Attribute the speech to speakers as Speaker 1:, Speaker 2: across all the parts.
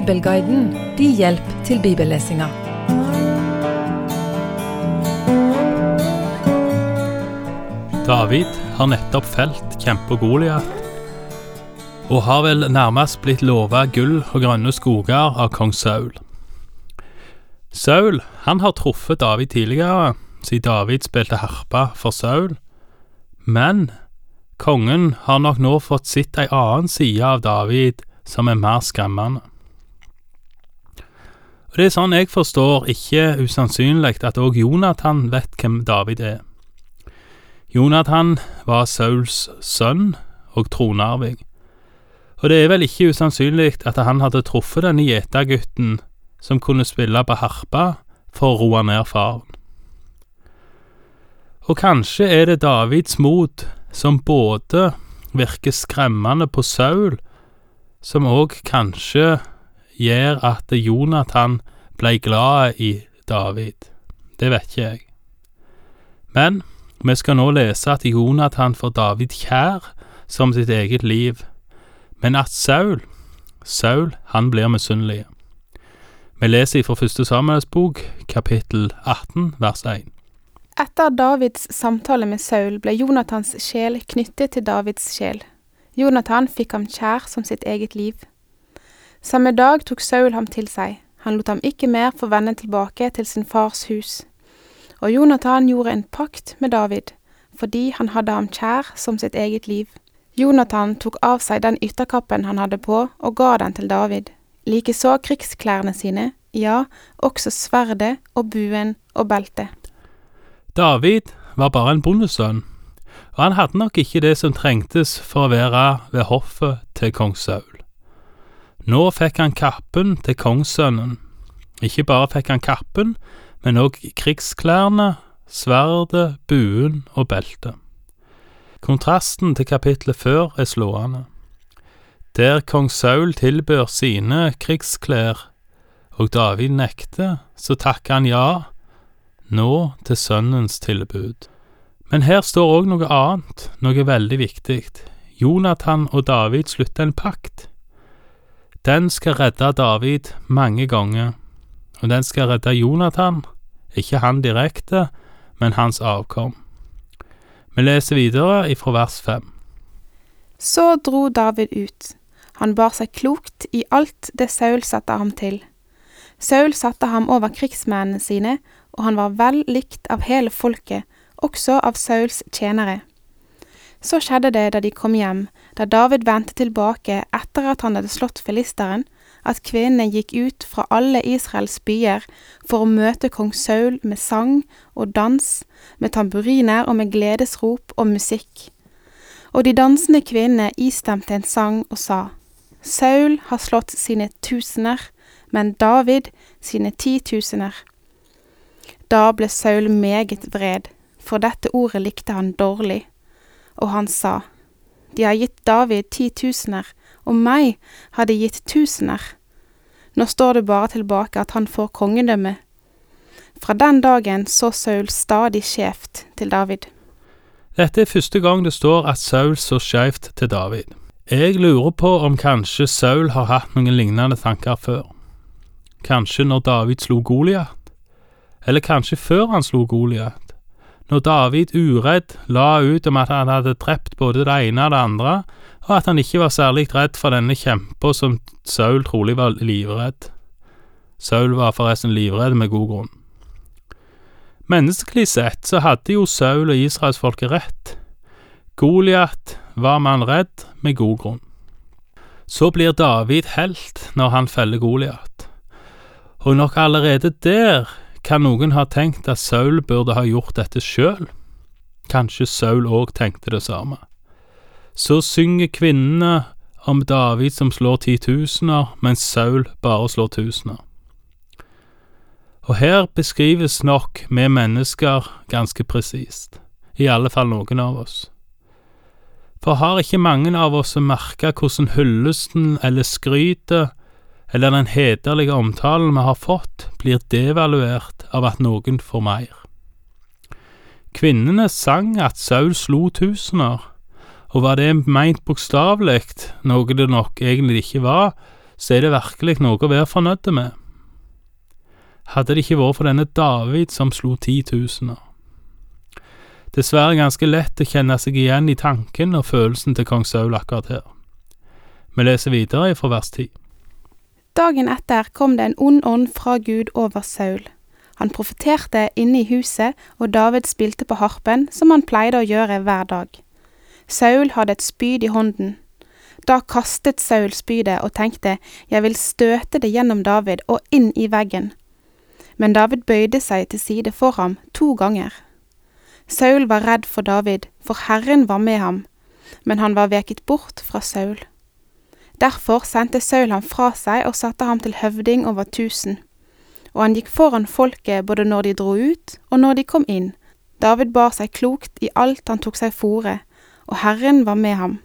Speaker 1: Bibelguiden din hjelp til bibellesinga.
Speaker 2: David har nettopp felt kjempe Goliat, og har vel nærmest blitt lova gull og grønne skoger av kong Saul. Saul han har truffet David tidligere, siden David spilte harpe for Saul, men kongen har nok nå fått sett ei annen side av David som er mer skremmende. Og Det er sånn jeg forstår ikke usannsynlig at òg Jonathan vet hvem David er. Jonathan var Sauls sønn og tronarving, og det er vel ikke usannsynlig at han hadde truffet denne gjetergutten som kunne spille på harpe for å roe ned faren. Og kanskje er det Davids mot som både virker skremmende på Saul, som òg kanskje gjør at Jonathan ble glad i David. Det vet ikke jeg. Men vi skal nå lese at Jonathan får David kjær som sitt eget liv, men at Saul, Saul, han blir misunnelig. Vi leser fra første Samuels bok, kapittel 18, vers 1.
Speaker 3: Etter Davids samtale med Saul ble Jonathans sjel knyttet til Davids sjel. Jonathan fikk ham kjær som sitt eget liv. Samme dag tok Saul ham til seg, han lot ham ikke mer få vende tilbake til sin fars hus. Og Jonathan gjorde en pakt med David, fordi han hadde ham kjær som sitt eget liv. Jonathan tok av seg den ytterkappen han hadde på, og ga den til David. Likeså krigsklærne sine, ja, også sverdet og buen og beltet.
Speaker 2: David var bare en bondesønn, og han hadde nok ikke det som trengtes for å være ved hoffet til kong Saul. Nå fikk han kappen til kongssønnen. Ikke bare fikk han kappen, men òg krigsklærne, sverdet, buen og beltet. Kontrasten til kapitlet før er slående. Der kong Saul tilbyr sine krigsklær, og David nekter, så takker han ja, nå til sønnens tilbud. Men her står òg noe annet, noe veldig viktig. Jonathan og David slutter en pakt. Den skal redde David mange ganger, og den skal redde Jonathan, ikke han direkte, men hans avkom. Vi leser videre ifra vers fem.
Speaker 3: Så dro David ut. Han bar seg klokt i alt det Saul satte ham til. Saul satte ham over krigsmennene sine, og han var vel likt av hele folket, også av Sauls tjenere. Så skjedde det da de kom hjem, da David vendte tilbake etter at han hadde slått filisteren, at kvinnene gikk ut fra alle Israels byer for å møte kong Saul med sang og dans, med tamburiner og med gledesrop og musikk. Og de dansende kvinnene istemte en sang og sa, Saul har slått sine tusener, men David sine titusener. Da ble Saul meget vred, for dette ordet likte han dårlig, og han sa, De har gitt David titusener, og meg har de gitt tusener. Nå står det bare tilbake at han får kongedømme. Fra den dagen så Saul stadig skjevt til David.
Speaker 2: Dette er første gang det står at Saul så skjevt til David. Jeg lurer på om kanskje Saul har hatt noen lignende tanker før. Kanskje når David slo Goliat? Eller kanskje før han slo Goliat? Når David uredd la ut om at han hadde drept både det ene og det andre, og at han ikke var særlig redd for denne kjempa som Saul trolig var livredd. Saul var forresten livredd med god grunn. Menneskelig sett så hadde jo Saul og israelsfolket rett. Goliat var man redd med god grunn. Så blir David helt når han feller Goliat, og nok allerede der kan noen ha tenkt at Saul burde ha gjort dette sjøl. Kanskje Saul òg tenkte det samme. Så synger kvinnene om David som slår titusener, mens Saul bare slår tusener. Og her beskrives nok vi mennesker ganske presist, i alle fall noen av oss. For har ikke mange av oss merka hvordan hyllesten eller skrytet eller den hederlige omtalen vi har fått, blir devaluert av at noen får mer. Kvinnene sang at Saul slo tusener, og var det meint bokstavelig, noe det nok egentlig ikke var, så er det virkelig noe å være fornøyd med. Hadde det ikke vært for denne David som slo titusener. Dessverre ganske lett å kjenne seg igjen i tanken og følelsen til kong Saul akkurat her. Vi leser videre fra vers 10.
Speaker 3: Dagen etter kom det en ond ånd fra Gud over Saul. Han profeterte inne i huset, og David spilte på harpen, som han pleide å gjøre hver dag. Saul hadde et spyd i hånden. Da kastet Saul spydet og tenkte, jeg vil støte det gjennom David og inn i veggen. Men David bøyde seg til side for ham to ganger. Saul var redd for David, for Herren var med ham, men han var veket bort fra Saul. Derfor sendte Saul ham fra seg og satte ham til høvding over tusen. Og han gikk foran folket både når de dro ut og når de kom inn. David bar seg klokt i alt han tok seg fore, og Herren var med ham.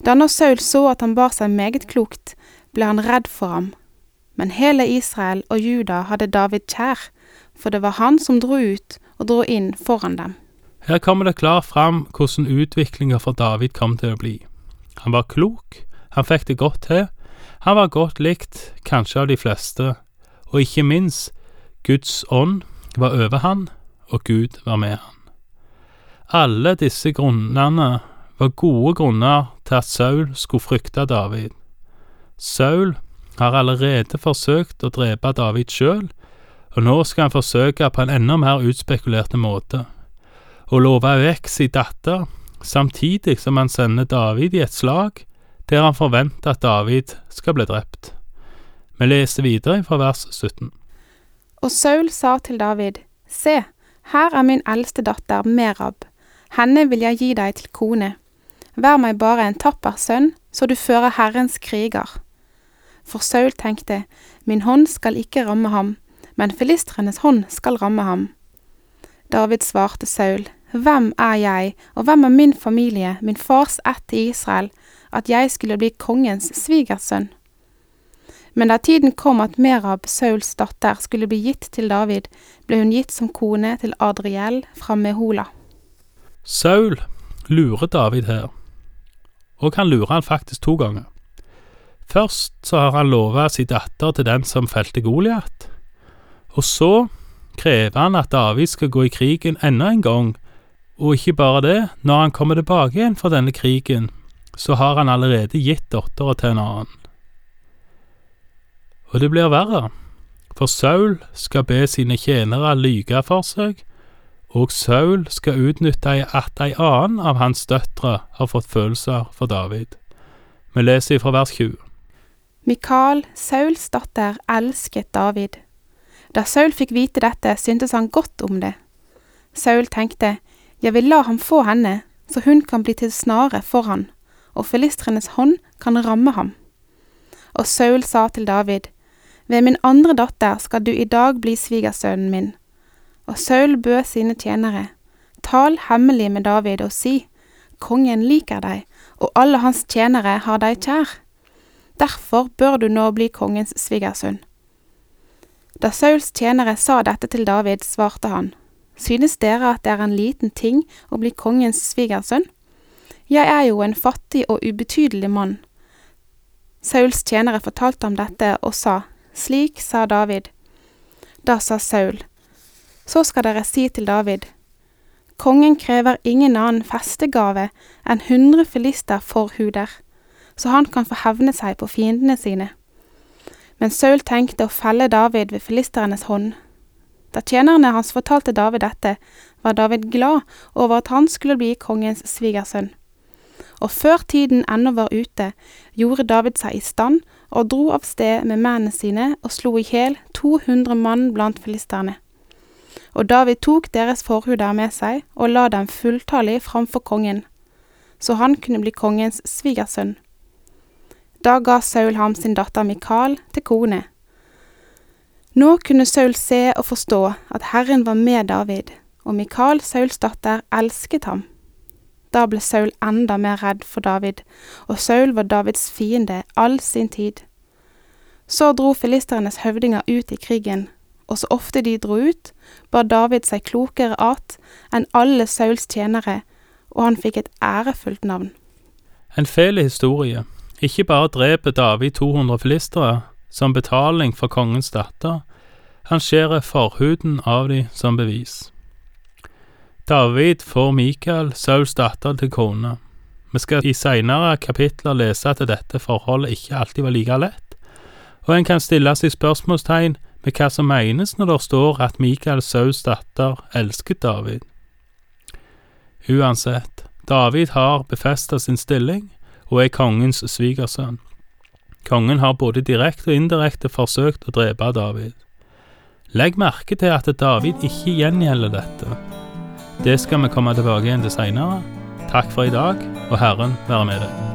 Speaker 3: Da nå Saul så at han bar seg meget klokt, ble han redd for ham. Men hele Israel og Juda hadde David kjær, for det var han som dro ut og dro inn foran dem.
Speaker 2: Her kommer det klart fram hvordan utviklinga for David kom til å bli. Han var klok, han fikk det godt til, han var godt likt, kanskje av de fleste, og ikke minst, Guds ånd var over han, og Gud var med han. Alle disse grunnene var gode grunner til at Saul skulle frykte David. Saul har allerede forsøkt å drepe David sjøl, og nå skal han forsøke på en enda mer utspekulerte måte, å love vekk sin datter, samtidig som han sender David i et slag der han forventer at David skal bli drept. Vi leser videre fra vers 17.
Speaker 3: Og Saul sa til David, Se, her er min eldste datter Merab, henne vil jeg gi deg til kone. Vær meg bare en tapper sønn, så du fører Herrens kriger. For Saul tenkte, min hånd skal ikke ramme ham, men filistrenes hånd skal ramme ham. David svarte Saul, Hvem er jeg, og hvem er min familie, min fars ett i Israel, at jeg skulle bli kongens svigersønn? Men da tiden kom at Merab, Sauls datter, skulle bli gitt til David, ble hun gitt som kone til Adriel fra Mehola.
Speaker 2: Saul lurer David her, og han lurer han faktisk to ganger. Først så har han lova si datter til den som felte Goliat, og så krever han at David skal gå i krigen enda en gang, og ikke bare det, når han kommer tilbake igjen fra denne krigen, så har han allerede gitt dattera til en annen. Og det blir verre, for Saul skal be sine tjenere lyge for seg, og Saul skal utnytte at ei annen av hans døtre har fått følelser for David. Vi leser fra vers 20.
Speaker 3: Mikael, Sauls datter, elsket David. Da Saul fikk vite dette, syntes han godt om det. Saul tenkte, jeg vil la ham få henne, så hun kan bli til snare for han, og filistrenes hånd kan ramme ham. Og Saul sa til David, ved min andre datter skal du i dag bli svigersønnen min. Og Saul bød sine tjenere, tal hemmelig med David og si, kongen liker deg, og alle hans tjenere har deg kjær. Derfor bør du nå bli kongens svigersønn. Da Sauls tjenere sa dette til David, svarte han, Synes dere at det er en liten ting å bli kongens svigersønn? Jeg er jo en fattig og ubetydelig mann. Sauls tjenere fortalte ham dette og sa, Slik sa David. Da sa Saul, Så skal dere si til David, Kongen krever ingen annen festegave enn hundre filister for huder, så han kan få hevne seg på fiendene sine. Men Saul tenkte å felle David ved filisternes hånd. Da tjenerne hans fortalte David dette, var David glad over at han skulle bli kongens svigersønn. Og før tiden ennå var ute, gjorde David seg i stand og dro av sted med mennene sine og slo i hjel 200 mann blant filisterne. Og David tok deres forhuder med seg og la dem fulltallig framfor kongen, så han kunne bli kongens svigersønn. Da ga Saul ham sin datter Mikael til kone. Nå kunne Saul se og forstå at Herren var med David, og Mikael, Sauls datter, elsket ham. Da ble Saul enda mer redd for David, og Saul var Davids fiende all sin tid. Så dro filisternes høvdinger ut i krigen, og så ofte de dro ut, bar David seg klokere at enn alle Sauls tjenere, og han fikk et ærefullt navn.
Speaker 2: En fæl historie, Ikke bare dreper David 200 filistere som betaling for kongens datter, han skjærer forhuden av de som bevis. David får Mikael, Sauls datter, til kone. Vi skal i seinere kapitler lese at dette forholdet ikke alltid var like lett, og en kan stille seg spørsmålstegn med hva som menes når det står at Mikael, Sauls datter, elsket David. Uansett, David har befestet sin stilling og er kongens svigersønn. Kongen har både direkte og indirekte forsøkt å drepe David. Legg merke til at David ikke gjengjelder dette. Det skal vi komme tilbake igjen til seinere. Takk for i dag, og Herren være med deg.